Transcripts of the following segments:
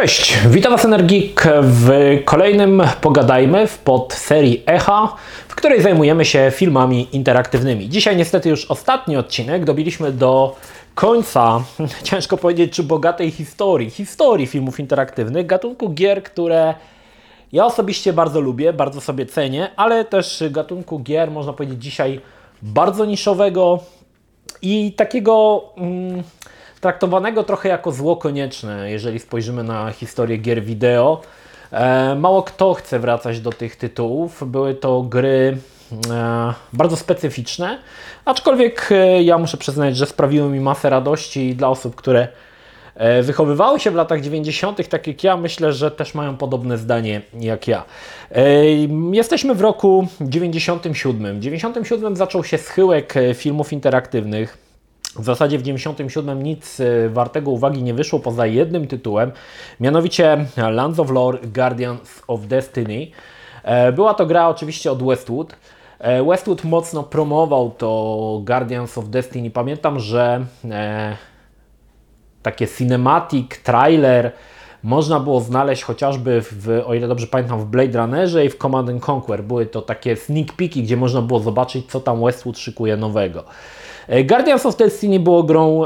Cześć, witam Was Energik w kolejnym Pogadajmy w podserii Echa, w której zajmujemy się filmami interaktywnymi. Dzisiaj niestety już ostatni odcinek, dobiliśmy do końca, ciężko powiedzieć czy bogatej historii, historii filmów interaktywnych, gatunku gier, które ja osobiście bardzo lubię, bardzo sobie cenię, ale też gatunku gier, można powiedzieć dzisiaj bardzo niszowego i takiego... Mm, traktowanego trochę jako zło konieczne, jeżeli spojrzymy na historię gier wideo. E, mało kto chce wracać do tych tytułów. Były to gry e, bardzo specyficzne, aczkolwiek e, ja muszę przyznać, że sprawiły mi masę radości dla osób, które wychowywały się w latach 90., tak jak ja, myślę, że też mają podobne zdanie jak ja. Jesteśmy w roku 97. W 97 zaczął się schyłek filmów interaktywnych. W zasadzie w 97 nic e, wartego uwagi nie wyszło poza jednym tytułem, mianowicie Lands of Lore Guardians of Destiny. E, była to gra oczywiście od Westwood. E, Westwood mocno promował to Guardians of Destiny. Pamiętam, że takie cinematic, trailer można było znaleźć chociażby, w, o ile dobrze pamiętam, w Blade Runnerze i w Command Conquer. Były to takie sneak peeki, gdzie można było zobaczyć, co tam Westwood szykuje nowego. E, Guardians of Destiny było grą,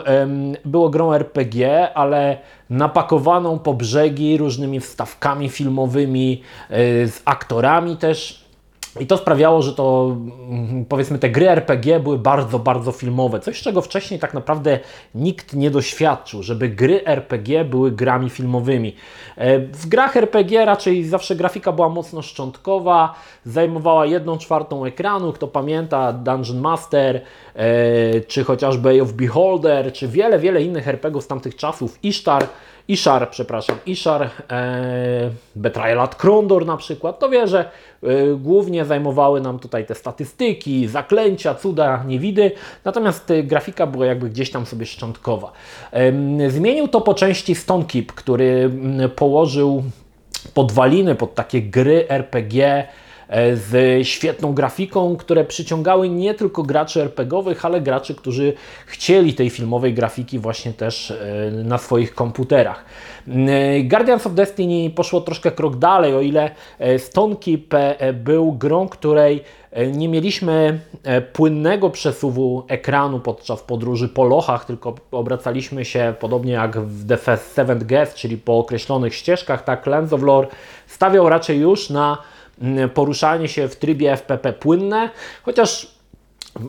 było grą RPG, ale napakowaną po brzegi różnymi wstawkami filmowymi, e, z aktorami też i to sprawiało, że to mm, powiedzmy te gry RPG były bardzo, bardzo filmowe. Coś, czego wcześniej tak naprawdę nikt nie doświadczył, żeby gry RPG były grami filmowymi. E, w grach RPG raczej zawsze grafika była mocno szczątkowa, zajmowała jedną czwartą ekranu. Kto pamięta Dungeon Master, e, czy chociażby Eye of Beholder, czy wiele, wiele innych RPGów z tamtych czasów, Ishtar Ishar, przepraszam, Ishar, e, Betrayal at Krondor na przykład, to wie, że e, głównie zajmowały nam tutaj te statystyki, zaklęcia, cuda, niewidy, natomiast e, grafika była jakby gdzieś tam sobie szczątkowa. E, zmienił to po części Stone Keep, który m, położył podwaliny pod takie gry RPG, z świetną grafiką, które przyciągały nie tylko graczy RPGowych, ale graczy, którzy chcieli tej filmowej grafiki właśnie też e, na swoich komputerach. E, Guardians of Destiny poszło troszkę krok dalej, o ile Stone Keep był grą, której nie mieliśmy płynnego przesuwu ekranu podczas podróży po lochach, tylko obracaliśmy się podobnie jak w The Seventh Guest, czyli po określonych ścieżkach, tak Lands of Lore stawiał raczej już na Mm, poruszanie się w trybie FPP płynne, chociaż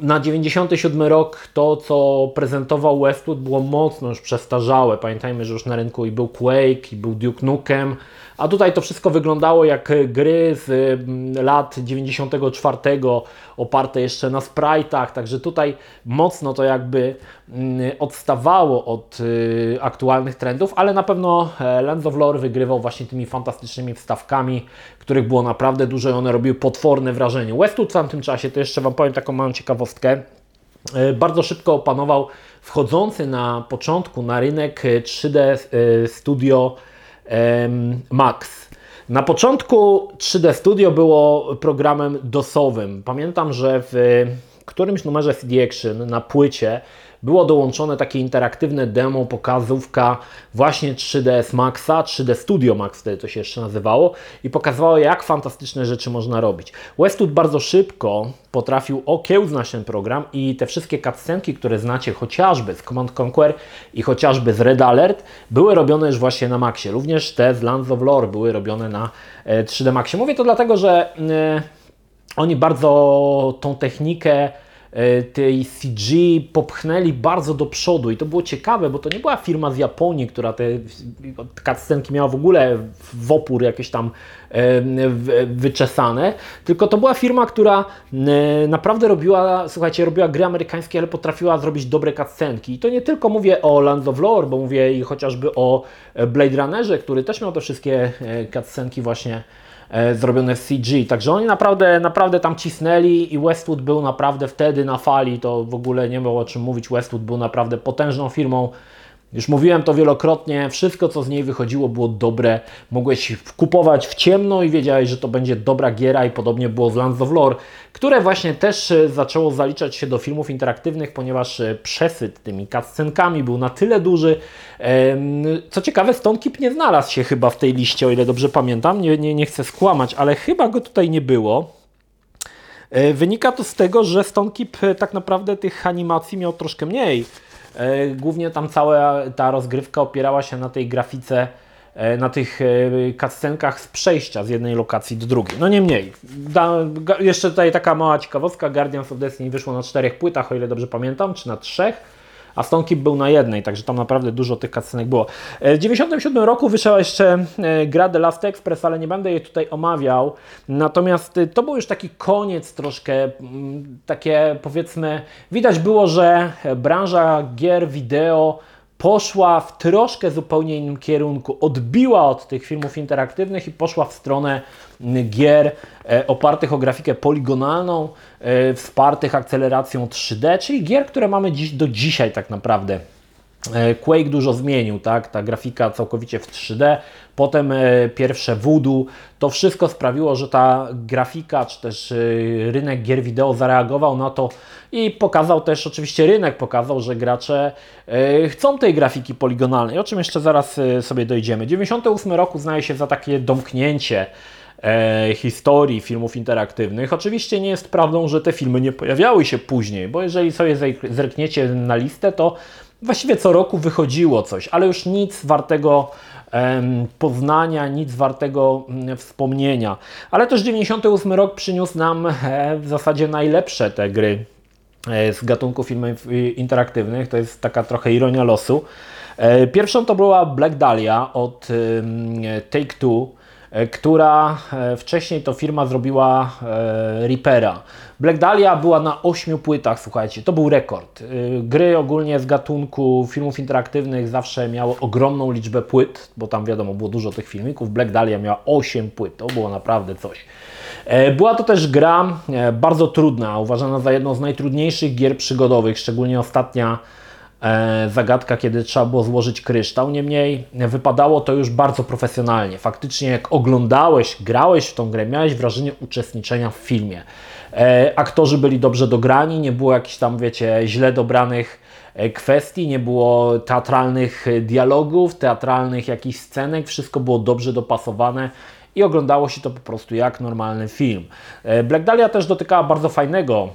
na 97 rok to, co prezentował Westwood było mocno już przestarzałe. Pamiętajmy, że już na rynku i był Quake, i był Duke Nukem, a tutaj to wszystko wyglądało jak gry z mm, lat 94, oparte jeszcze na sprite'ach, także tutaj mocno to jakby mm, odstawało od y, aktualnych trendów, ale na pewno e, Lands of Lore wygrywał właśnie tymi fantastycznymi wstawkami, których było naprawdę dużo i one robiły potworne wrażenie. Westwood w tamtym czasie, to jeszcze Wam powiem taką małą ciekawostkę, e, bardzo szybko opanował wchodzący na początku na rynek 3D e, Studio Max. Na początku 3D Studio było programem DOSowym. Pamiętam, że w którymś numerze CD Action na płycie było dołączone takie interaktywne demo, pokazówka właśnie 3ds Maxa, 3D Studio Max wtedy to się jeszcze nazywało i pokazywało jak fantastyczne rzeczy można robić. Westwood bardzo szybko potrafił okiełznać ten program i te wszystkie cutscenki, które znacie chociażby z Command Conquer i chociażby z Red Alert, były robione już właśnie na Maxie. Również te z Lands of Lore były robione na 3D e, Maxie. Mówię to dlatego, że e, oni bardzo tą technikę tej CG popchnęli bardzo do przodu i to było ciekawe, bo to nie była firma z Japonii, która te cutscenki miała w ogóle w opór jakieś tam e, wyczesane, tylko to była firma, która e, naprawdę robiła, słuchajcie, robiła gry amerykańskie, ale potrafiła zrobić dobre cutscenki. I to nie tylko mówię o Lands of Lore, bo mówię i chociażby o Blade Runnerze, który też miał te wszystkie cutscenki właśnie E, zrobione w CG. Także oni naprawdę, naprawdę tam cisnęli i Westwood był naprawdę wtedy na fali, to w ogóle nie było o czym mówić. Westwood był naprawdę potężną firmą, Już mówiłem to wielokrotnie, wszystko co z niej wychodziło było dobre, mogłeś kupować w ciemno i wiedziałeś, że to będzie dobra giera i podobnie było z Lands of Lore, które właśnie też e, zaczęło zaliczać się do filmów interaktywnych, ponieważ e, przesyt tymi cutscenkami był na tyle duży. Co ciekawe, Stone Keep nie znalazł się chyba w tej liście, o ile dobrze pamiętam, nie, nie, nie chcę skłamać, ale chyba go tutaj nie było. E, wynika to z tego, że Stone Keep tak naprawdę tych animacji miał troszkę mniej głównie tam cała ta rozgrywka opierała się na tej grafice, e, na tych e, cutscenkach z przejścia z jednej lokacji do drugiej. No niemniej, da, jeszcze tutaj taka mała ciekawostka, Guardians of Destiny wyszło na czterech płytach, o ile dobrze pamiętam, czy na trzech a Stone Keep był na jednej, także tam naprawdę dużo tych cutscenek było. E, w 97 roku wyszła jeszcze e, gra The Last Express, ale nie będę jej tutaj omawiał. Natomiast e, to był już taki koniec troszkę, takie powiedzmy, widać było, że branża gier wideo poszła w troszkę zupełnie innym kierunku. Odbiła od tych filmów interaktywnych i poszła w stronę gier e, opartych o grafikę poligonalną, e, wspartych akceleracją 3D, czyli gier, które mamy dziś, do dzisiaj tak naprawdę. E, Quake dużo zmienił, tak? Ta grafika całkowicie w 3D, potem pierwsze Voodoo, to wszystko sprawiło, że ta grafika, czy też rynek gier wideo zareagował na to i pokazał też, oczywiście rynek pokazał, że gracze chcą tej grafiki poligonalnej, o czym jeszcze zaraz sobie dojdziemy. 98 roku znaje się za takie domknięcie e, historii filmów interaktywnych. Oczywiście nie jest prawdą, że te filmy nie pojawiały się później, bo jeżeli sobie zerkniecie na listę, to właściwie co roku wychodziło coś, ale już nic wartego poznania, nic wartego mm, wspomnienia. Ale też 98 rok przyniósł nam e, w zasadzie najlepsze te gry e, z gatunku filmów interaktywnych. To jest taka trochę ironia losu. E, pierwszą to była Black Dahlia od Take Two. E, która e, wcześniej to firma zrobiła e, Reapera. Black Dahlia była na 8 płytach, słuchajcie, to był rekord. Gry ogólnie z gatunku filmów interaktywnych zawsze miały ogromną liczbę płyt, bo tam wiadomo było dużo tych filmików. Black Dahlia miała 8 płyt, to było naprawdę coś. Była to też gra bardzo trudna, uważana za jedną z najtrudniejszych gier przygodowych, szczególnie ostatnia zagadka, kiedy trzeba było złożyć kryształ. Niemniej wypadało to już bardzo profesjonalnie. Faktycznie, jak oglądałeś, grałeś w tą grę, miałeś wrażenie uczestniczenia w filmie. E, aktorzy byli dobrze dograni, nie było jakichś tam, wiecie, źle dobranych e, kwestii, nie było teatralnych dialogów, teatralnych jakichś scenek, wszystko było dobrze dopasowane i oglądało się to po prostu jak normalny film. Black Dahlia też dotykała bardzo fajnego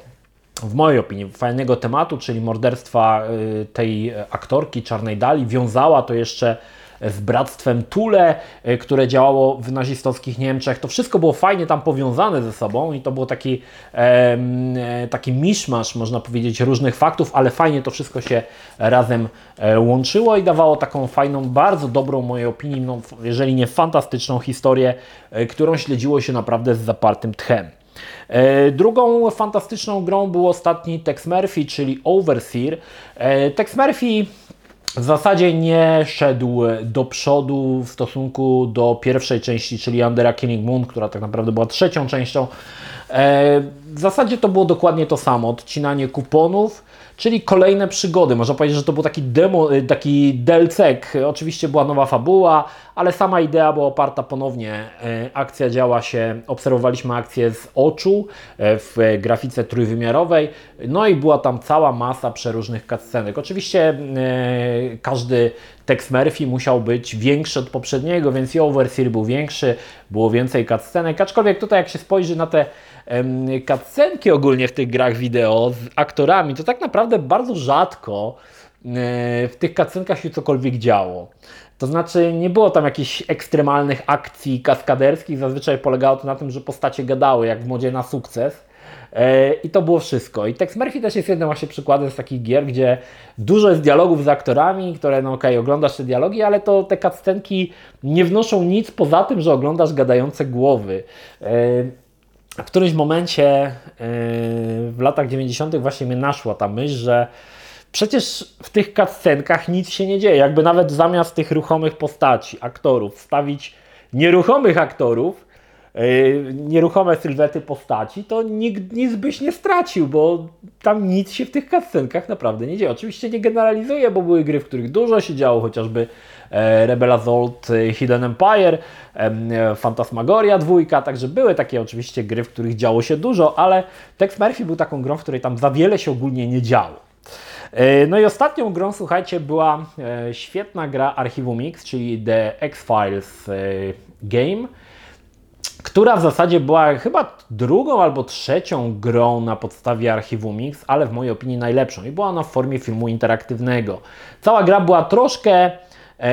w mojej opinii, fajnego tematu, czyli morderstwa y, tej aktorki Czarnej Dali. Wiązała to jeszcze z bractwem Tule, y, które działało w nazistowskich Niemczech. To wszystko było fajnie tam powiązane ze sobą i to był taki, e, taki miszmasz, można powiedzieć, różnych faktów, ale fajnie to wszystko się razem e, łączyło i dawało taką fajną, bardzo dobrą, mojej opinii, no, jeżeli nie fantastyczną historię, e, którą śledziło się naprawdę z zapartym tchem. E, drugą fantastyczną grą był ostatni Tex Murphy, czyli Overseer. E, Tex Murphy w zasadzie nie szedł do przodu w stosunku do pierwszej części, czyli Undera Killing Moon, która tak naprawdę była trzecią częścią. E, w zasadzie to było dokładnie to samo, odcinanie kuponów, czyli kolejne przygody. Można powiedzieć, że to był taki demo, y, taki DLC. Oczywiście była nowa fabuła, ale sama idea była oparta ponownie. Y, akcja działa się, obserwowaliśmy akcję z oczu w grafice trójwymiarowej, no i była tam cała masa przeróżnych cutscenek. Oczywiście każdy Tex Murphy musiał być większy od poprzedniego, więc i Overseer był większy, było więcej cutscenek, aczkolwiek tutaj jak się spojrzy na te cutscenki ogólnie w tych grach wideo z aktorami, to tak naprawdę bardzo rzadko e, w tych cutscenkach się cokolwiek działo. To znaczy nie było tam jakichś ekstremalnych akcji kaskaderskich, zazwyczaj polegało to na tym, że postacie gadały jak w modzie na sukces. E, I to było wszystko. I Tex Murphy też jest jednym właśnie przykładem z takich gier, gdzie dużo jest dialogów z aktorami, które, no okej, okay, oglądasz te dialogi, ale to te cutscenki nie wnoszą nic poza tym, że oglądasz gadające głowy. E, w którymś momencie yy, w latach 90. właśnie mnie naszła ta myśl, że przecież w tych cutscenkach nic się nie dzieje. Jakby nawet zamiast tych ruchomych postaci, aktorów, wstawić nieruchomych aktorów, nieruchome sylwety postaci, to nikt, nic byś nie stracił, bo tam nic się w tych cutscenkach naprawdę nie dzieje. Oczywiście nie generalizuję, bo były gry, w których dużo się działo, chociażby e, Rebel Assault, e, Hidden Empire, e, Fantasmagoria dwójka, także były takie oczywiście gry, w których działo się dużo, ale Tex Murphy był taką grą, w której tam za wiele się ogólnie nie działo. E, No i ostatnią grą, słuchajcie, była e, świetna gra Archiwum Mix, czyli The X-Files e, Game, która w zasadzie była chyba drugą albo trzecią grą na podstawie Archiwum Mix, ale w mojej opinii najlepszą i była ona w formie filmu interaktywnego. Cała gra była troszkę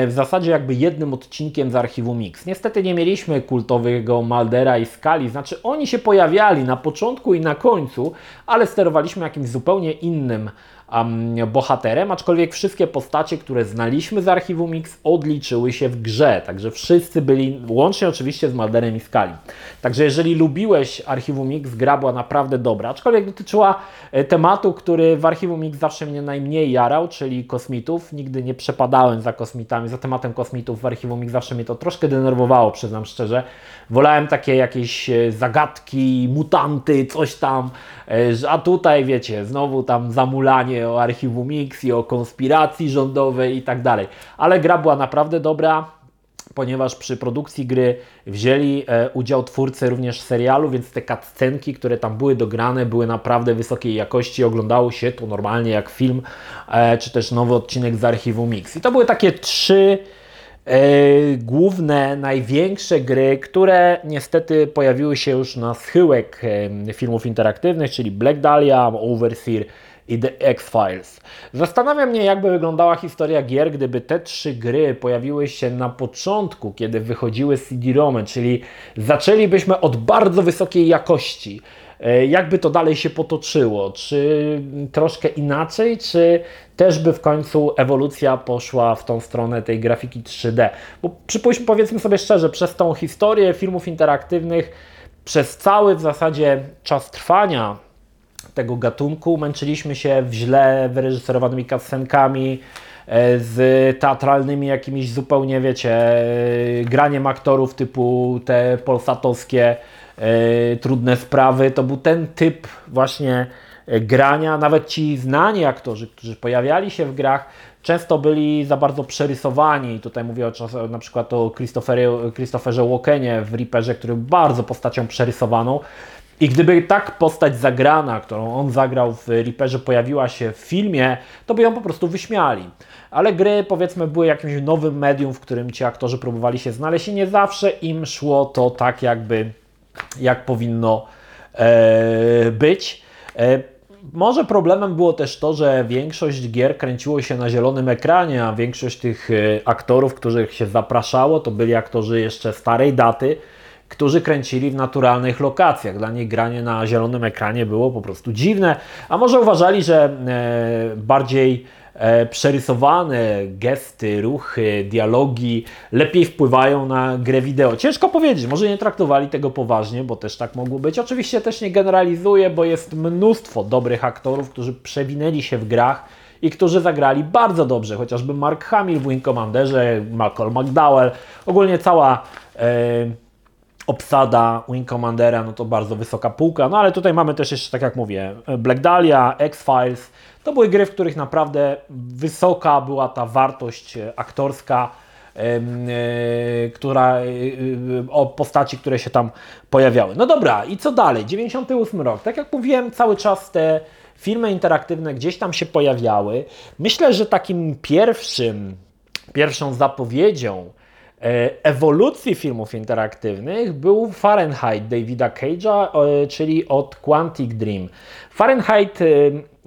w zasadzie jakby jednym odcinkiem z Archiwum Mix. Niestety nie mieliśmy kultowego Maldera i Skali, znaczy oni się pojawiali na początku i na końcu, ale sterowaliśmy jakimś zupełnie innym um, bohaterem, aczkolwiek wszystkie postacie, które znaliśmy z Archiwum Mix odliczyły się w grze, także wszyscy byli, łącznie oczywiście z Malderem i Skali. Także jeżeli lubiłeś Archiwum Mix, gra była naprawdę dobra, aczkolwiek dotyczyła e, tematu, który w Archiwum Mix zawsze mnie najmniej jarał, czyli kosmitów. Nigdy nie przepadałem za kosmitami, za tematem kosmitów w Archiwum Mix, zawsze mnie to troszkę denerwowało, przyznam szczerze. Wolałem takie jakieś e, zagadki, mutanty, coś tam, e, a tutaj wiecie, znowu tam zamulanie o Archiwum Mix i o konspiracji rządowej i tak dalej. Ale gra była naprawdę dobra ponieważ przy produkcji gry wzięli e, udział twórcy również serialu, więc te cutscenki, które tam były dograne, były naprawdę wysokiej jakości. Oglądało się to normalnie jak film, e, czy też nowy odcinek z archiwum Mix. I to były takie trzy e, główne, największe gry, które niestety pojawiły się już na schyłek filmów interaktywnych, czyli Black Dahlia, Overseer i The X-Files. Zastanawia mnie, jakby wyglądała historia gier, gdyby te trzy gry pojawiły się na początku, kiedy wychodziły CD-ROMy, czyli zaczęlibyśmy od bardzo wysokiej jakości. E, Jakby to dalej się potoczyło? Czy troszkę inaczej, czy też by w końcu ewolucja poszła w tą stronę tej grafiki 3D? Bo przypuśćmy, powiedzmy sobie szczerze, przez tą historię filmów interaktywnych, przez cały w zasadzie czas trwania tego gatunku. Męczyliśmy się w źle wyreżyserowanymi cutscenkami, e, z teatralnymi jakimiś zupełnie, wiecie, e, graniem aktorów typu te polsatowskie e, trudne sprawy. To był ten typ właśnie grania. Nawet ci znani aktorzy, którzy pojawiali się w grach, często byli za bardzo przerysowani. Tutaj mówię o, na przykład o Christopherze Walkenie w Reaperze, który był bardzo postacią przerysowaną. I gdyby tak postać zagrana, którą on zagrał w Reaperze, pojawiła się w filmie, to by ją po prostu wyśmiali. Ale gry, powiedzmy, były jakimś nowym medium, w którym ci aktorzy próbowali się znaleźć i nie zawsze im szło to tak, jakby, jak powinno e, być. E, może problemem było też to, że większość gier kręciło się na zielonym ekranie, a większość tych e, aktorów, których się zapraszało, to byli aktorzy jeszcze starej daty, którzy kręcili w naturalnych lokacjach. Dla nich granie na zielonym ekranie było po prostu dziwne, a może uważali, że e, bardziej e, przerysowane gesty, ruchy, dialogi lepiej wpływają na grę wideo. Ciężko powiedzieć, może nie traktowali tego poważnie, bo też tak mogło być. Oczywiście też nie generalizuję, bo jest mnóstwo dobrych aktorów, którzy przewinęli się w grach i którzy zagrali bardzo dobrze, chociażby Mark Hamill w Wing Commanderze, Malcolm McDowell, ogólnie cała e, obsada Wing Commandera, no to bardzo wysoka półka, no ale tutaj mamy też jeszcze, tak jak mówię, Black Dahlia, X-Files, to były gry, w których naprawdę wysoka była ta wartość e, aktorska, e, która, e, o postaci, które się tam pojawiały. No dobra, i co dalej? 98 rok. Tak jak mówiłem, cały czas te filmy interaktywne gdzieś tam się pojawiały. Myślę, że takim pierwszym, pierwszą zapowiedzią ewolucji filmów interaktywnych był Fahrenheit Davida Cage'a, e, czyli od Quantic Dream. Fahrenheit e,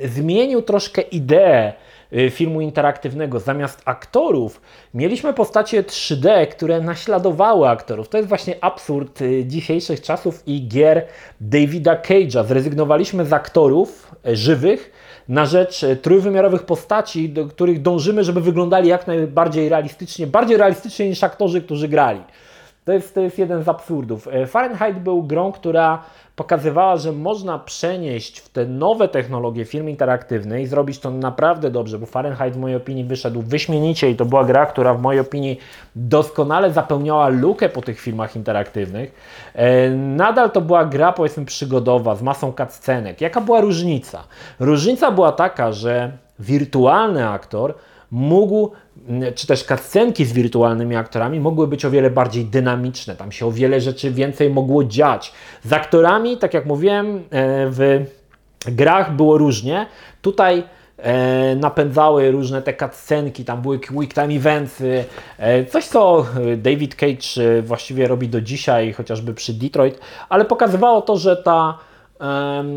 zmienił troszkę ideę e, filmu interaktywnego. Zamiast aktorów mieliśmy postacie 3D, które naśladowały aktorów. To jest właśnie absurd e, dzisiejszych czasów i gier Davida Cage'a. Zrezygnowaliśmy z aktorów e, żywych na rzecz e, trójwymiarowych postaci, do których dążymy, żeby wyglądali jak najbardziej realistycznie, bardziej realistycznie niż aktorzy, którzy grali. To jest, to jest jeden z absurdów. E, Fahrenheit był grą, która pokazywała, że można przenieść w te nowe technologie film interaktywny i zrobić to naprawdę dobrze, bo Fahrenheit w mojej opinii wyszedł wyśmienicie i to była gra, która w mojej opinii doskonale zapełniała lukę po tych filmach interaktywnych. E, nadal to była gra powiedzmy przygodowa z masą cutscenek. Jaka była różnica? Różnica była taka, że wirtualny aktor mógł, czy też cutscenki z wirtualnymi aktorami mogły być o wiele bardziej dynamiczne, tam się o wiele rzeczy więcej mogło dziać. Z aktorami, tak jak mówiłem, e, w grach było różnie. Tutaj e, napędzały różne te cutscenki, tam były quick time eventsy, e, coś co David Cage właściwie robi do dzisiaj, chociażby przy Detroit, ale pokazywało to, że ta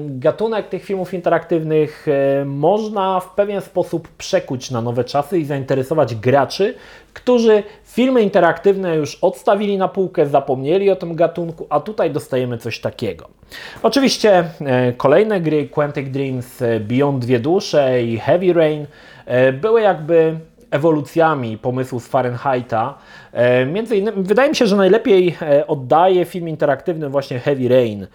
Gatunek tych filmów interaktywnych e, można w pewien sposób przekuć na nowe czasy i zainteresować graczy, którzy filmy interaktywne już odstawili na półkę, zapomnieli o tym gatunku, a tutaj dostajemy coś takiego. Oczywiście e, kolejne gry, Quantic Dreams, e, Beyond Dwie Dusze i Heavy Rain były jakby ewolucjami pomysłu z Fahrenheita. Między innymi, wydaje mi się, że najlepiej oddaje film interaktywny właśnie Heavy Rain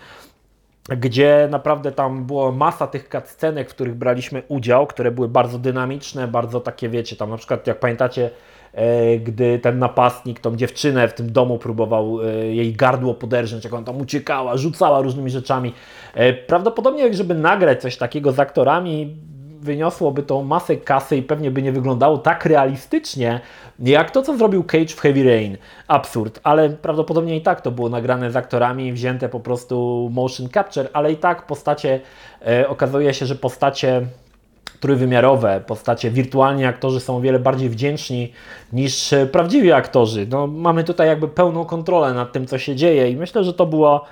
gdzie naprawdę tam było masa tych cutscenek, w których braliśmy udział, które były bardzo dynamiczne, bardzo takie, wiecie, tam na przykład jak pamiętacie, e, gdy ten napastnik tą dziewczynę w tym domu próbował e, jej gardło poderżnąć, jak ona tam uciekała, rzucała różnymi rzeczami. E, prawdopodobnie, żeby nagrać coś takiego z aktorami, wyniosłoby to masę kasy i pewnie by nie wyglądało tak realistycznie, jak to, co zrobił Cage w Heavy Rain. Absurd, ale prawdopodobnie i tak to było nagrane z aktorami, wzięte po prostu motion capture, ale i tak postacie, e, okazuje się, że postacie trójwymiarowe, postacie wirtualni aktorzy są o wiele bardziej wdzięczni niż prawdziwi aktorzy. No, mamy tutaj jakby pełną kontrolę nad tym, co się dzieje i myślę, że to było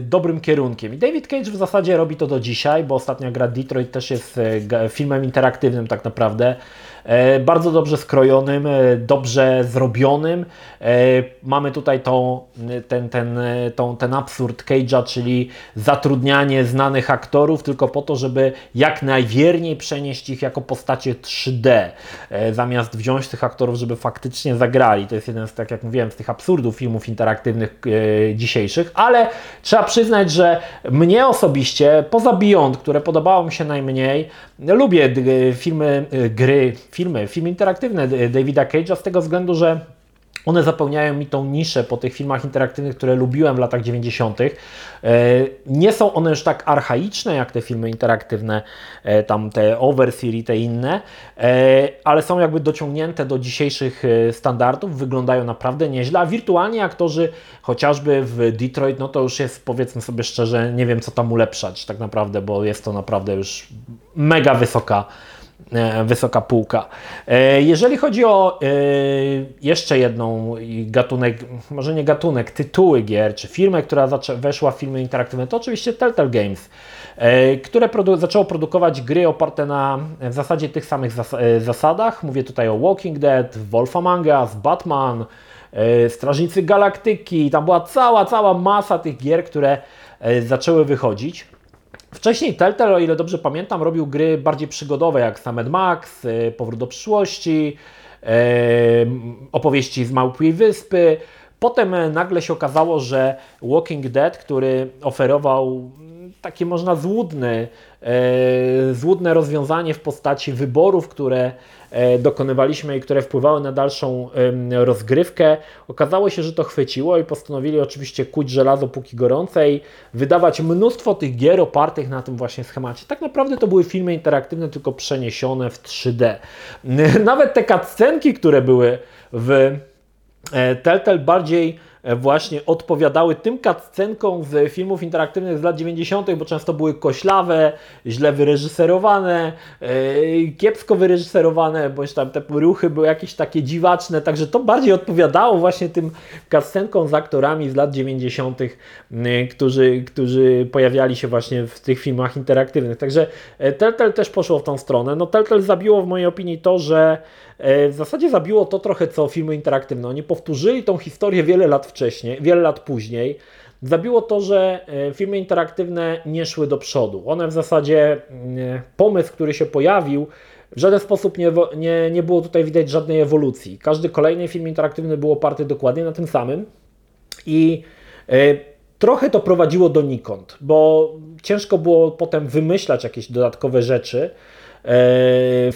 dobrym kierunkiem. I David Cage w zasadzie robi to do dzisiaj, bo ostatnia gra Detroit też jest e, filmem interaktywnym tak naprawdę. E, bardzo dobrze skrojonym, e, dobrze zrobionym. E, mamy tutaj tą, ten, ten, tą, ten absurd Cage'a, czyli zatrudnianie znanych aktorów tylko po to, żeby jak najwierniej przenieść ich jako postacie 3D, zamiast wziąć tych aktorów, żeby faktycznie zagrali. To jest jeden z, tak jak mówiłem, z tych absurdów filmów interaktywnych dzisiejszych, ale trzeba przyznać, że mnie osobiście, poza Beyond, które podobało mi się najmniej, lubię filmy, gry, filmy, filmy interaktywne Davida Cage'a z tego względu, że one zapełniają mi tą niszę po tych filmach interaktywnych, które lubiłem w latach 90. E, nie są one już tak archaiczne jak te filmy interaktywne, e, tam te Overseer i te inne, e, ale są jakby dociągnięte do dzisiejszych standardów, wyglądają naprawdę nieźle, a wirtualni aktorzy, chociażby w Detroit, no to już jest powiedzmy sobie szczerze, nie wiem co tam ulepszać tak naprawdę, bo jest to naprawdę już mega wysoka wysoka półka. E, jeżeli chodzi o e, jeszcze jedną gatunek, może nie gatunek, tytuły gier, czy firmę, która weszła w filmy interaktywne, to oczywiście Telltale Games, które produ zaczęło produkować gry oparte na w zasadzie tych samych zas zasadach. Mówię tutaj o Walking Dead, Wolf Among Us, Batman, Strażnicy Galaktyki. Tam była cała, cała masa tych gier, które zaczęły wychodzić. Wcześniej Telltale, o ile dobrze pamiętam, robił gry bardziej przygodowe, jak Sam Max, y, Powrót do przyszłości, y, opowieści z Małpiej Wyspy. Potem e, nagle się okazało, że Walking Dead, który oferował takie można złudne, e, złudne rozwiązanie w postaci wyborów, które e, dokonywaliśmy i które wpływały na dalszą rozgrywkę. Okazało się, że to chwyciło i postanowili oczywiście kuć żelazo póki gorące i wydawać mnóstwo tych gier opartych na tym właśnie schemacie. Tak naprawdę to były filmy interaktywne, tylko przeniesione w 3D. Nawet te cutscenki, które były w Telltale bardziej E, właśnie odpowiadały tym cutscenkom z filmów interaktywnych z lat 90., bo często były koślawe, źle wyreżyserowane, e, kiepsko wyreżyserowane, bądź tam te ruchy były jakieś takie dziwaczne, także to bardziej odpowiadało właśnie tym cutscenkom z aktorami z lat 90., którzy, którzy pojawiali się właśnie w tych filmach interaktywnych. Także e, Telltale też poszło w tą stronę. No Telltale zabiło w mojej opinii to, że w zasadzie zabiło to trochę co filmy interaktywne. Oni powtórzyli tą historię wiele lat wcześniej, wiele lat później. Zabiło to, że e, filmy interaktywne nie szły do przodu. One w zasadzie, mm, pomysł, który się pojawił, w żaden sposób nie, nie, nie było tutaj widać żadnej ewolucji. Każdy kolejny film interaktywny był oparty dokładnie na tym samym i trochę to prowadziło donikąd, bo ciężko było potem wymyślać jakieś dodatkowe rzeczy, E,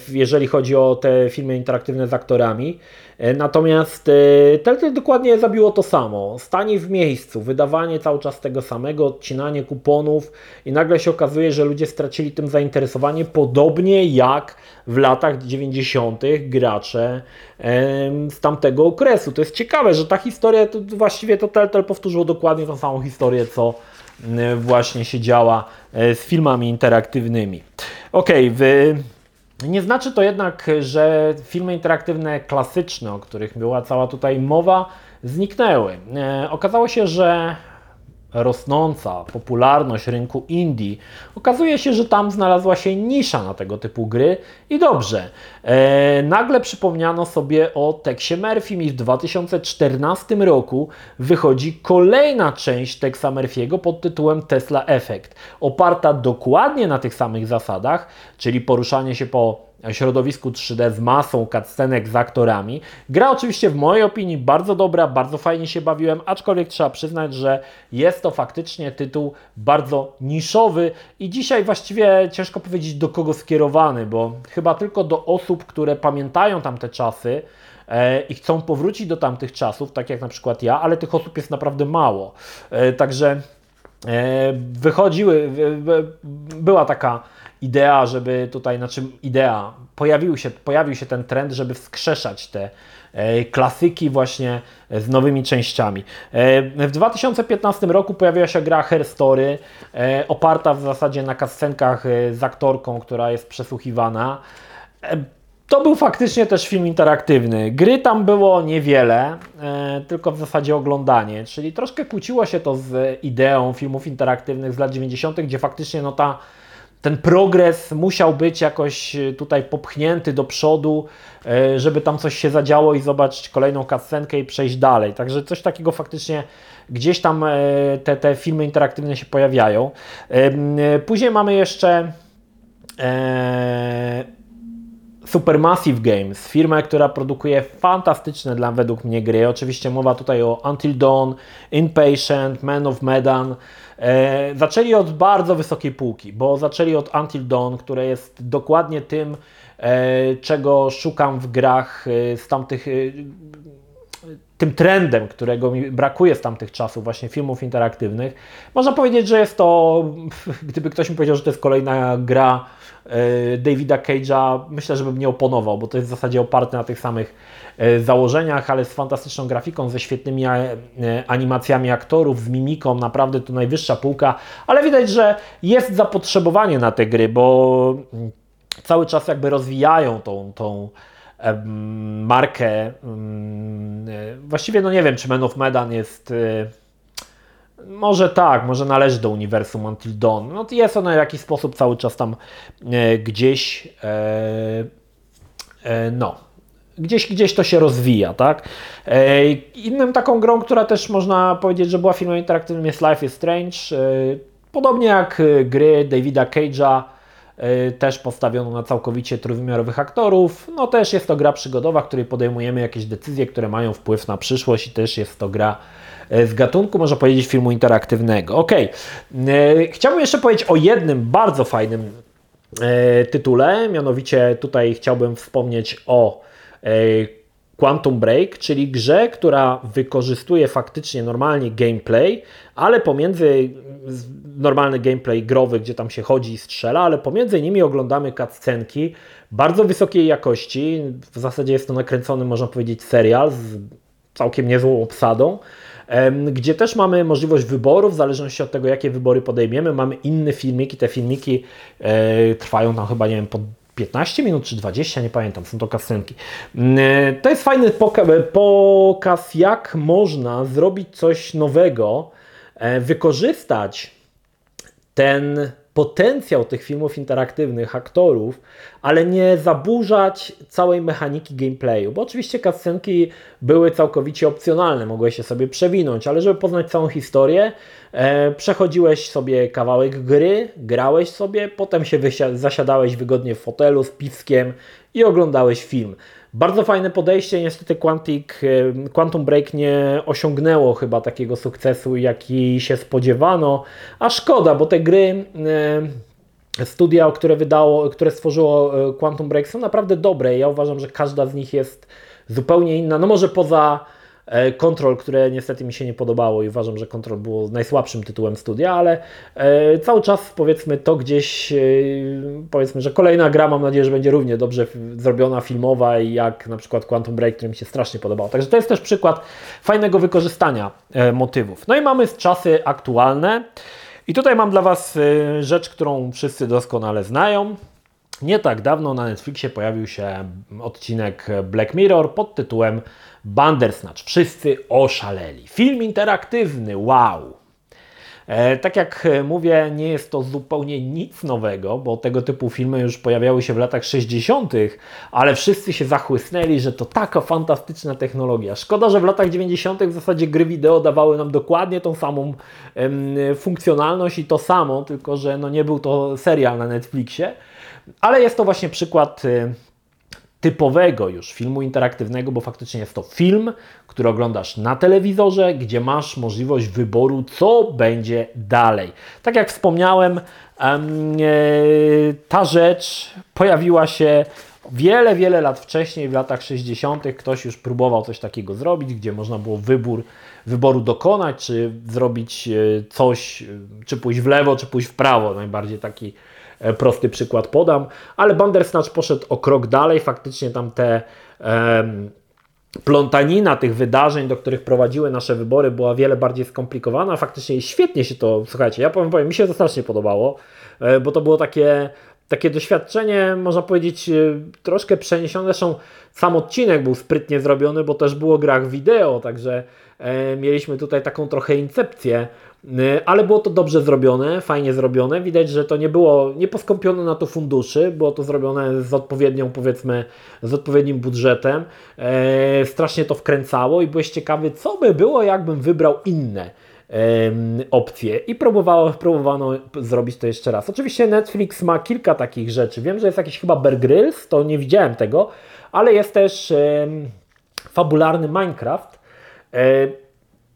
jeżeli chodzi o te filmy interaktywne z aktorami. E, natomiast e, Telltale dokładnie zabiło to samo. Stanie w miejscu, wydawanie cały czas tego samego, odcinanie kuponów i nagle się okazuje, że ludzie stracili tym zainteresowanie, podobnie jak w latach 90. gracze z tamtego okresu. To jest ciekawe, że ta historia, to właściwie to Telltale powtórzyło dokładnie tą samą historię, co właśnie się działa z filmami interaktywnymi. Ok, wy... nie znaczy to jednak, że filmy interaktywne klasyczne, o których była cała tutaj mowa, zniknęły. E, okazało się, że rosnąca popularność rynku indie, okazuje się, że tam znalazła się nisza na tego typu gry i dobrze. E, nagle przypomniano sobie o Texie Murphy i w 2014 roku wychodzi kolejna część Texa Murphy'ego pod tytułem Tesla Effect, oparta dokładnie na tych samych zasadach, czyli poruszanie się po środowisku 3D z masą cutscenek z aktorami. Gra oczywiście w mojej opinii bardzo dobra, bardzo fajnie się bawiłem, aczkolwiek trzeba przyznać, że jest to faktycznie tytuł bardzo niszowy i dzisiaj właściwie ciężko powiedzieć do kogo skierowany, bo chyba tylko do osób, które pamiętają tamte czasy, e, i chcą powrócić do tamtych czasów, tak jak na przykład ja, ale tych osób jest naprawdę mało. E, także e, wychodziły, była taka idea, żeby tutaj, znaczy idea, pojawił się, pojawił się ten trend, żeby wskrzeszać te e, klasyki właśnie z nowymi częściami. E, w 2015 roku pojawiła się gra Her Story, e, oparta w zasadzie na kascenkach z aktorką, która jest przesłuchiwana. To był faktycznie też film interaktywny. Gry tam było niewiele, tylko w zasadzie oglądanie, czyli troszkę kłóciło się to z ideą filmów interaktywnych z lat 90., gdzie faktycznie no ta ten progres musiał być jakoś e, tutaj popchnięty do przodu, e, żeby tam coś się zadziało i zobaczyć kolejną kascenkę i przejść dalej. Także coś takiego faktycznie gdzieś tam e, te, te filmy interaktywne się pojawiają. Później mamy jeszcze Supermassive Games, firmę, która produkuje fantastyczne dla według mnie gry. Oczywiście mowa tutaj o Until Dawn, Inpatient, Man of Medan. E, zaczęli od bardzo wysokiej półki, bo zaczęli od Until Dawn, które jest dokładnie tym, e, czego szukam w grach e, z tamtych e, tym trendem, którego mi brakuje z tamtych czasów, właśnie filmów interaktywnych. Można powiedzieć, że jest to, gdyby ktoś mi powiedział, że to jest kolejna gra Davida Cage'a, myślę, że bym nie oponował, bo to jest w zasadzie oparte na tych samych e, założeniach, ale z fantastyczną grafiką, ze świetnymi e, animacjami aktorów, z mimiką, naprawdę to najwyższa półka, ale widać, że jest zapotrzebowanie na te gry, bo cały czas jakby rozwijają tą, tą markę. E, właściwie no nie wiem, czy Men of Medan jest. E, może tak, może należy do uniwersum Until Dawn. No jest ono w jakiś sposób cały czas tam e, gdzieś. No, gdzieś, gdzieś to się rozwija, tak? Innym taką grą, która też można powiedzieć, że była filmem interaktywnym jest Life is Strange. Podobnie jak gry Davida Cage'a, E, też postawioną na całkowicie trójwymiarowych aktorów. No też jest to gra przygodowa, w której podejmujemy jakieś decyzje, które mają wpływ na przyszłość i też jest to gra z gatunku, można powiedzieć, filmu interaktywnego. Ok, e, chciałbym jeszcze powiedzieć o jednym bardzo fajnym e, tytule, mianowicie tutaj chciałbym wspomnieć o Quantum Break, czyli grze, która wykorzystuje faktycznie normalnie gameplay, ale pomiędzy normalny gameplay growy, gdzie tam się chodzi i strzela, ale pomiędzy nimi oglądamy cutscenki bardzo wysokiej jakości. W zasadzie jest to nakręcony, można powiedzieć, serial z całkiem niezłą obsadą, gdzie też mamy możliwość wyboru, w zależności od tego, jakie wybory podejmiemy. Mamy inne filmiki, te filmiki e, trwają tam chyba, nie wiem, po 15 minut czy 20, nie pamiętam, są to kasenki. Mm, e, to jest fajny pokaz, jak można zrobić coś nowego, e, wykorzystać ten potencjał tych filmów interaktywnych, aktorów, ale nie zaburzać całej mechaniki gameplayu, bo oczywiście cutscenki były całkowicie opcjonalne, mogłeś się sobie przewinąć, ale żeby poznać całą historię, e, przechodziłeś sobie kawałek gry, grałeś sobie, potem się zasiadałeś wygodnie w fotelu z piskiem i oglądałeś film. Bardzo fajne podejście, niestety Quantic, e, Quantum Break nie osiągnęło chyba takiego sukcesu, jaki się spodziewano, a szkoda, bo te gry e, studia, które wydało, które stworzyło e, Quantum Break są naprawdę dobre. Ja uważam, że każda z nich jest zupełnie inna. No może poza Control, które niestety mi się nie podobało i uważam, że Control było najsłabszym tytułem studia, ale e, cały czas powiedzmy to gdzieś, e, powiedzmy, że kolejna gra mam nadzieję, że będzie równie dobrze zrobiona, filmowa jak na przykład Quantum Break, który mi się strasznie podobał. Także to jest też przykład fajnego wykorzystania motywów. No i mamy czasy aktualne i tutaj mam dla Was rzecz, którą wszyscy doskonale znają. Nie tak dawno na Netflixie pojawił się odcinek Black Mirror pod tytułem Bandersnatch. Wszyscy oszaleli. Film interaktywny, wow! E, tak jak mówię, nie jest to zupełnie nic nowego, bo tego typu filmy już pojawiały się w latach 60., ale wszyscy się zachłysnęli, że to taka fantastyczna technologia. Szkoda, że w latach 90. w zasadzie gry wideo dawały nam dokładnie tą samą funkcjonalność i to samo, tylko że no nie był to serial na Netflixie. Ale jest to właśnie przykład y, typowego już filmu interaktywnego, bo faktycznie jest to film, który oglądasz na telewizorze, gdzie masz możliwość wyboru, co będzie dalej. Tak jak wspomniałem, e, ta rzecz pojawiła się wiele, wiele lat wcześniej, w latach 60. Ktoś już próbował coś takiego zrobić, gdzie można było wybór, wyboru dokonać, czy zrobić e, coś, czy pójść w lewo, czy pójść w prawo. Najbardziej taki prosty przykład podam, ale Bandersnatch poszedł o krok dalej, faktycznie tam te um, plątanina tych wydarzeń, do których prowadziły nasze wybory, była wiele bardziej skomplikowana. Faktycznie świetnie się to, słuchajcie, ja powiem, powiem mi się to strasznie podobało, e, bo to było takie, takie doświadczenie, można powiedzieć, e, troszkę przeniesione. Zresztą sam odcinek był sprytnie zrobiony, bo też było grach wideo, także mieliśmy tutaj taką trochę incepcję ale było to dobrze zrobione, fajnie zrobione. Widać, że to nie było, nie poskąpione na to funduszy, było to zrobione z odpowiednią, powiedzmy, z odpowiednim budżetem. E, strasznie to wkręcało i byłeś ciekawy, co by było, jakbym wybrał inne opcje i próbowało, próbowano zrobić to jeszcze raz. Oczywiście Netflix ma kilka takich rzeczy. Wiem, że jest jakiś chyba Bear Grylls, to nie widziałem tego, ale jest też fabularny Minecraft. E,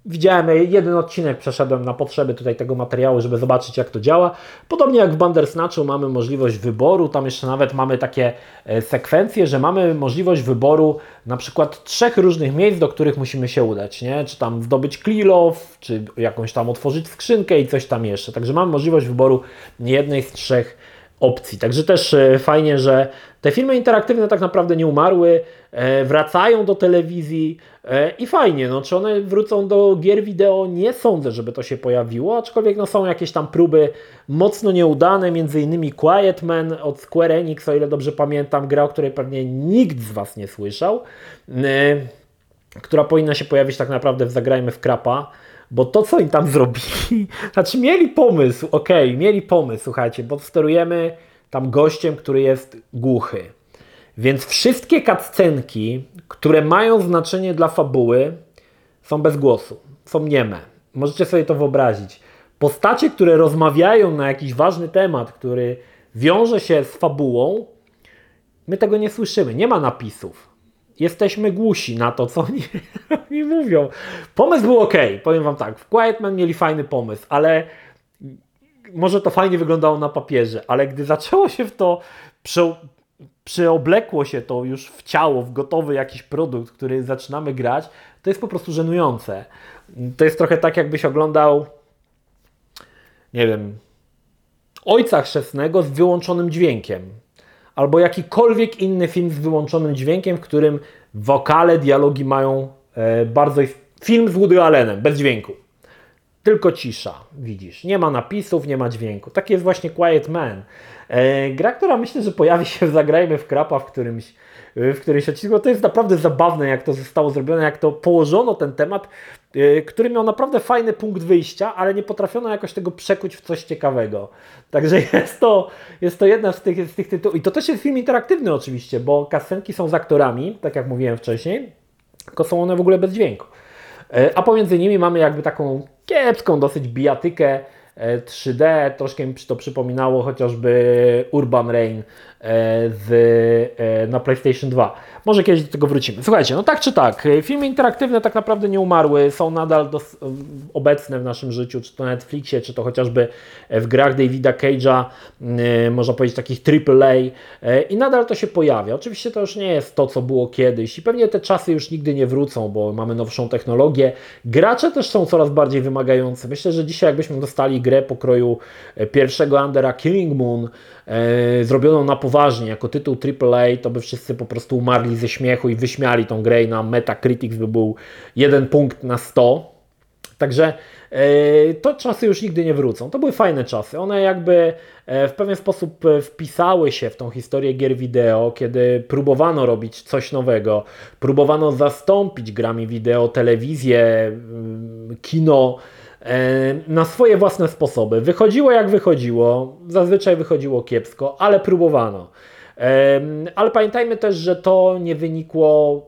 Widziałem jeden odcinek, przeszedłem na potrzeby tutaj tego materiału, żeby zobaczyć jak to działa. Podobnie jak w Bandersnatchu mamy możliwość wyboru, tam jeszcze nawet mamy takie e, sekwencje, że mamy możliwość wyboru na przykład trzech różnych miejsc, do których musimy się udać, nie? Czy tam zdobyć clear czy jakąś tam otworzyć skrzynkę i coś tam jeszcze. Także mamy możliwość wyboru jednej z trzech opcji. Także też e, fajnie, że te filmy interaktywne tak naprawdę nie umarły, wracają do telewizji e, i fajnie, no czy one wrócą do gier wideo, nie sądzę, żeby to się pojawiło, aczkolwiek no, są jakieś tam próby mocno nieudane, między innymi Quiet Man od Square Enix, o ile dobrze pamiętam, gra, o której pewnie nikt z Was nie słyszał, która powinna się pojawić tak naprawdę w Zagrajmy w Krapa, bo to, co im tam zrobili, znaczy mieli pomysł, okej, okay, mieli pomysł, słuchajcie, bo sterujemy tam gościem, który jest głuchy. Więc wszystkie cutscenki, które mają znaczenie dla fabuły, są bez głosu, są nieme. Możecie sobie to wyobrazić. Postacie, które rozmawiają na jakiś ważny temat, który wiąże się z fabułą, my tego nie słyszymy. Nie ma napisów jesteśmy głusi na to, co oni, oni mówią. Pomysł był ok, powiem Wam tak. W Quietman mieli fajny pomysł, ale może to fajnie wyglądało na papierze, ale gdy zaczęło się w to, przeoblekło się to już w ciało, w gotowy jakiś produkt, który zaczynamy grać, to jest po prostu żenujące. To jest trochę tak, jakbyś oglądał, nie wiem, Ojca Chrzestnego z wyłączonym dźwiękiem albo jakikolwiek inny film z wyłączonym dźwiękiem, w którym wokale, dialogi mają e, bardzo. Film z Woody Allenem, bez dźwięku. Tylko cisza, widzisz. Nie ma napisów, nie ma dźwięku. Taki jest właśnie Quiet Man. E, gra, która myślę, że pojawi się w Zagrajmy w Krapa w którymś, w którymś odcinku. To jest naprawdę zabawne, jak to zostało zrobione, jak to położono ten temat yy, który miał naprawdę fajny punkt wyjścia, ale nie potrafiono jakoś tego przekuć w coś ciekawego. Także jest to, jest to jedna z tych, z tych tytułów. I to też jest film interaktywny oczywiście, bo kasenki są z aktorami, tak jak mówiłem wcześniej, tylko są one w ogóle bez dźwięku. A pomiędzy nimi mamy jakby taką kiepską dosyć bijatykę, 3D, e, troszkę mi to przypominało chociażby Urban Rain E, z, e, na PlayStation 2. Może kiedyś do tego wrócimy. Słuchajcie, no tak czy tak, e, filmy interaktywne tak naprawdę nie umarły, są nadal dos- obecne w naszym życiu, czy to na Netflixie, czy to chociażby w grach Davida Cage'a, można powiedzieć takich AAA i nadal to się pojawia. Oczywiście to już nie jest to, co było kiedyś i pewnie te czasy już nigdy nie wrócą, bo mamy nowszą technologię. Gracze też są coraz bardziej wymagający. Myślę, że dzisiaj jakbyśmy dostali grę pokroju pierwszego Undera Killing Moon, e, zrobioną na poważnie, jako tytuł AAA, to by wszyscy po prostu umarli ze śmiechu i wyśmiali tą grę i na Metacritics by był jeden punkt na 100. Także e, to czasy już nigdy nie wrócą. To były fajne czasy. One jakby e, w pewien sposób e, wpisały się w tą historię gier wideo, kiedy próbowano robić coś nowego, próbowano zastąpić grami wideo telewizję, mm, kino E, na swoje własne sposoby. Wychodziło jak wychodziło, zazwyczaj wychodziło kiepsko, ale próbowano. E, ale pamiętajmy też, że to nie wynikło,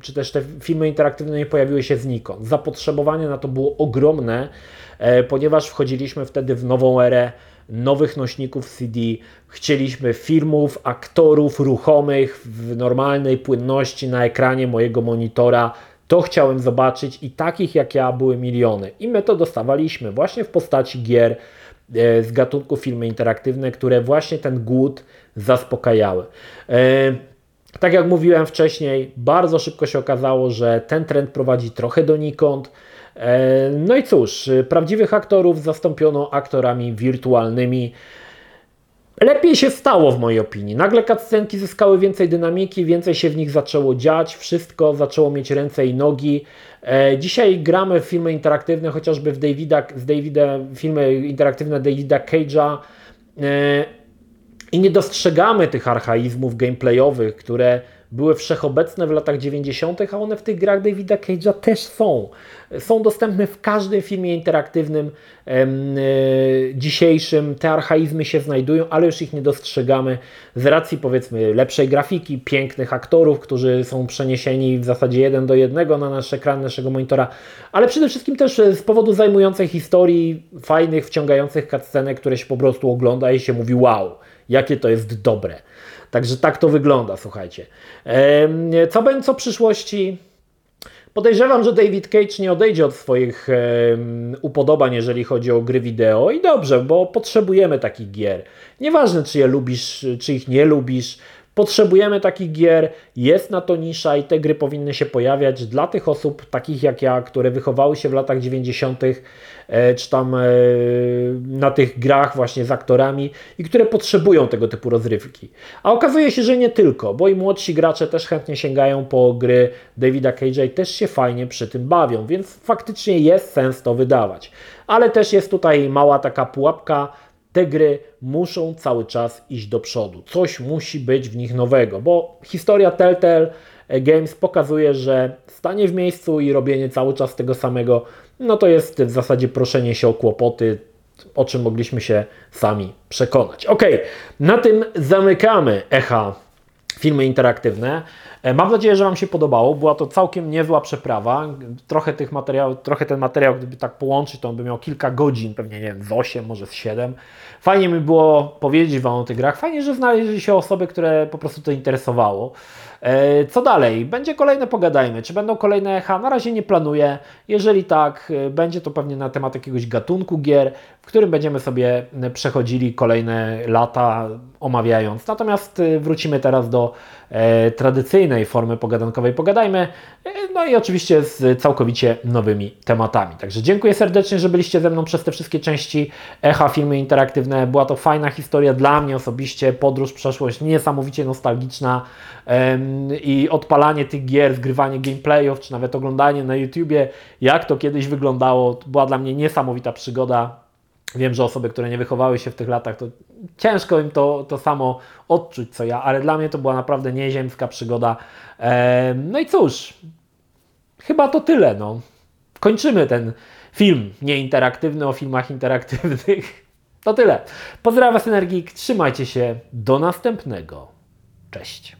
czy też te filmy interaktywne nie pojawiły się znikąd. Zapotrzebowanie na to było ogromne, e, ponieważ wchodziliśmy wtedy w nową erę nowych nośników CD. Chcieliśmy filmów, aktorów ruchomych w normalnej płynności na ekranie mojego monitora to chciałem zobaczyć i takich jak ja były miliony. I my to dostawaliśmy właśnie w postaci gier e, z gatunku filmy interaktywne, które właśnie ten głód zaspokajały. E, tak jak mówiłem wcześniej, bardzo szybko się okazało, że ten trend prowadzi trochę donikąd. E, no i cóż, prawdziwych aktorów zastąpiono aktorami wirtualnymi. Lepiej się stało w mojej opinii. Nagle cutscenki zyskały więcej dynamiki, więcej się w nich zaczęło dziać, wszystko zaczęło mieć ręce i nogi. E, dzisiaj gramy w filmy interaktywne, chociażby w Davida, z Davida, filmy interaktywne Davida Cage'a e, i nie dostrzegamy tych archaizmów gameplayowych, które były wszechobecne w latach 90., a one w tych grach Davida Cage'a też są. Są dostępne w każdym filmie interaktywnym e, dzisiejszym. Te archaizmy się znajdują, ale już ich nie dostrzegamy z racji powiedzmy lepszej grafiki, pięknych aktorów, którzy są przeniesieni w zasadzie jeden do jednego na nasz ekran, naszego monitora, ale przede wszystkim też z powodu zajmującej historii, fajnych, wciągających cutscenek, które się po prostu ogląda i się mówi wow, jakie to jest dobre. Także tak to wygląda, słuchajcie. Co będzie w przyszłości? Podejrzewam, że David Cage nie odejdzie od swoich upodobań, jeżeli chodzi o gry wideo i dobrze, bo potrzebujemy takich gier. Nieważne, czy je lubisz, czy ich nie lubisz, Potrzebujemy takich gier, jest na to nisza i te gry powinny się pojawiać dla tych osób, takich jak ja, które wychowały się w latach 90., e, czy tam e, na tych grach właśnie z aktorami i które potrzebują tego typu rozrywki. A okazuje się, że nie tylko, bo i młodsi gracze też chętnie sięgają po gry Davida Cage'a i też się fajnie przy tym bawią, więc faktycznie jest sens to wydawać. Ale też jest tutaj mała taka pułapka, te gry muszą cały czas iść do przodu. Coś musi być w nich nowego, bo historia Telltale Games pokazuje, że stanie w miejscu i robienie cały czas tego samego, no to jest w zasadzie proszenie się o kłopoty, o czym mogliśmy się sami przekonać. Ok, na tym zamykamy echa filmy interaktywne. E, mam nadzieję, że Wam się podobało. Była to całkiem niezła przeprawa. Trochę tych materiałów, trochę ten materiał, gdyby tak połączyć, to on by miał kilka godzin, pewnie nie wiem, z 8, może z 7. Fajnie mi było powiedzieć Wam o tych grach. Fajnie, że znaleźli się osoby, które po prostu to interesowało. E, co dalej? Będzie kolejne pogadajmy. Czy będą kolejne echa? Na razie nie planuję. Jeżeli tak, e, będzie to pewnie na temat jakiegoś gatunku gier, w którym będziemy sobie przechodzili kolejne lata omawiając. Natomiast wrócimy teraz do e, tradycyjnej formy pogadankowej Pogadajmy, e, no i oczywiście z całkowicie nowymi tematami. Także dziękuję serdecznie, że byliście ze mną przez te wszystkie części Echa Filmy Interaktywne. Była to fajna historia dla mnie osobiście, podróż, przeszłość niesamowicie nostalgiczna i odpalanie tych gier, zgrywanie gameplayów, czy nawet oglądanie na YouTubie, jak to kiedyś wyglądało, była dla mnie niesamowita przygoda. Wiem, że osoby, które nie wychowały się w tych latach, to ciężko im to, to samo odczuć co ja, ale dla mnie to była naprawdę nieziemska przygoda. No i cóż, chyba to tyle. No. kończymy ten film nieinteraktywny o filmach interaktywnych. To tyle. Pozdrawiam Was Energik, trzymajcie się, do następnego. Cześć.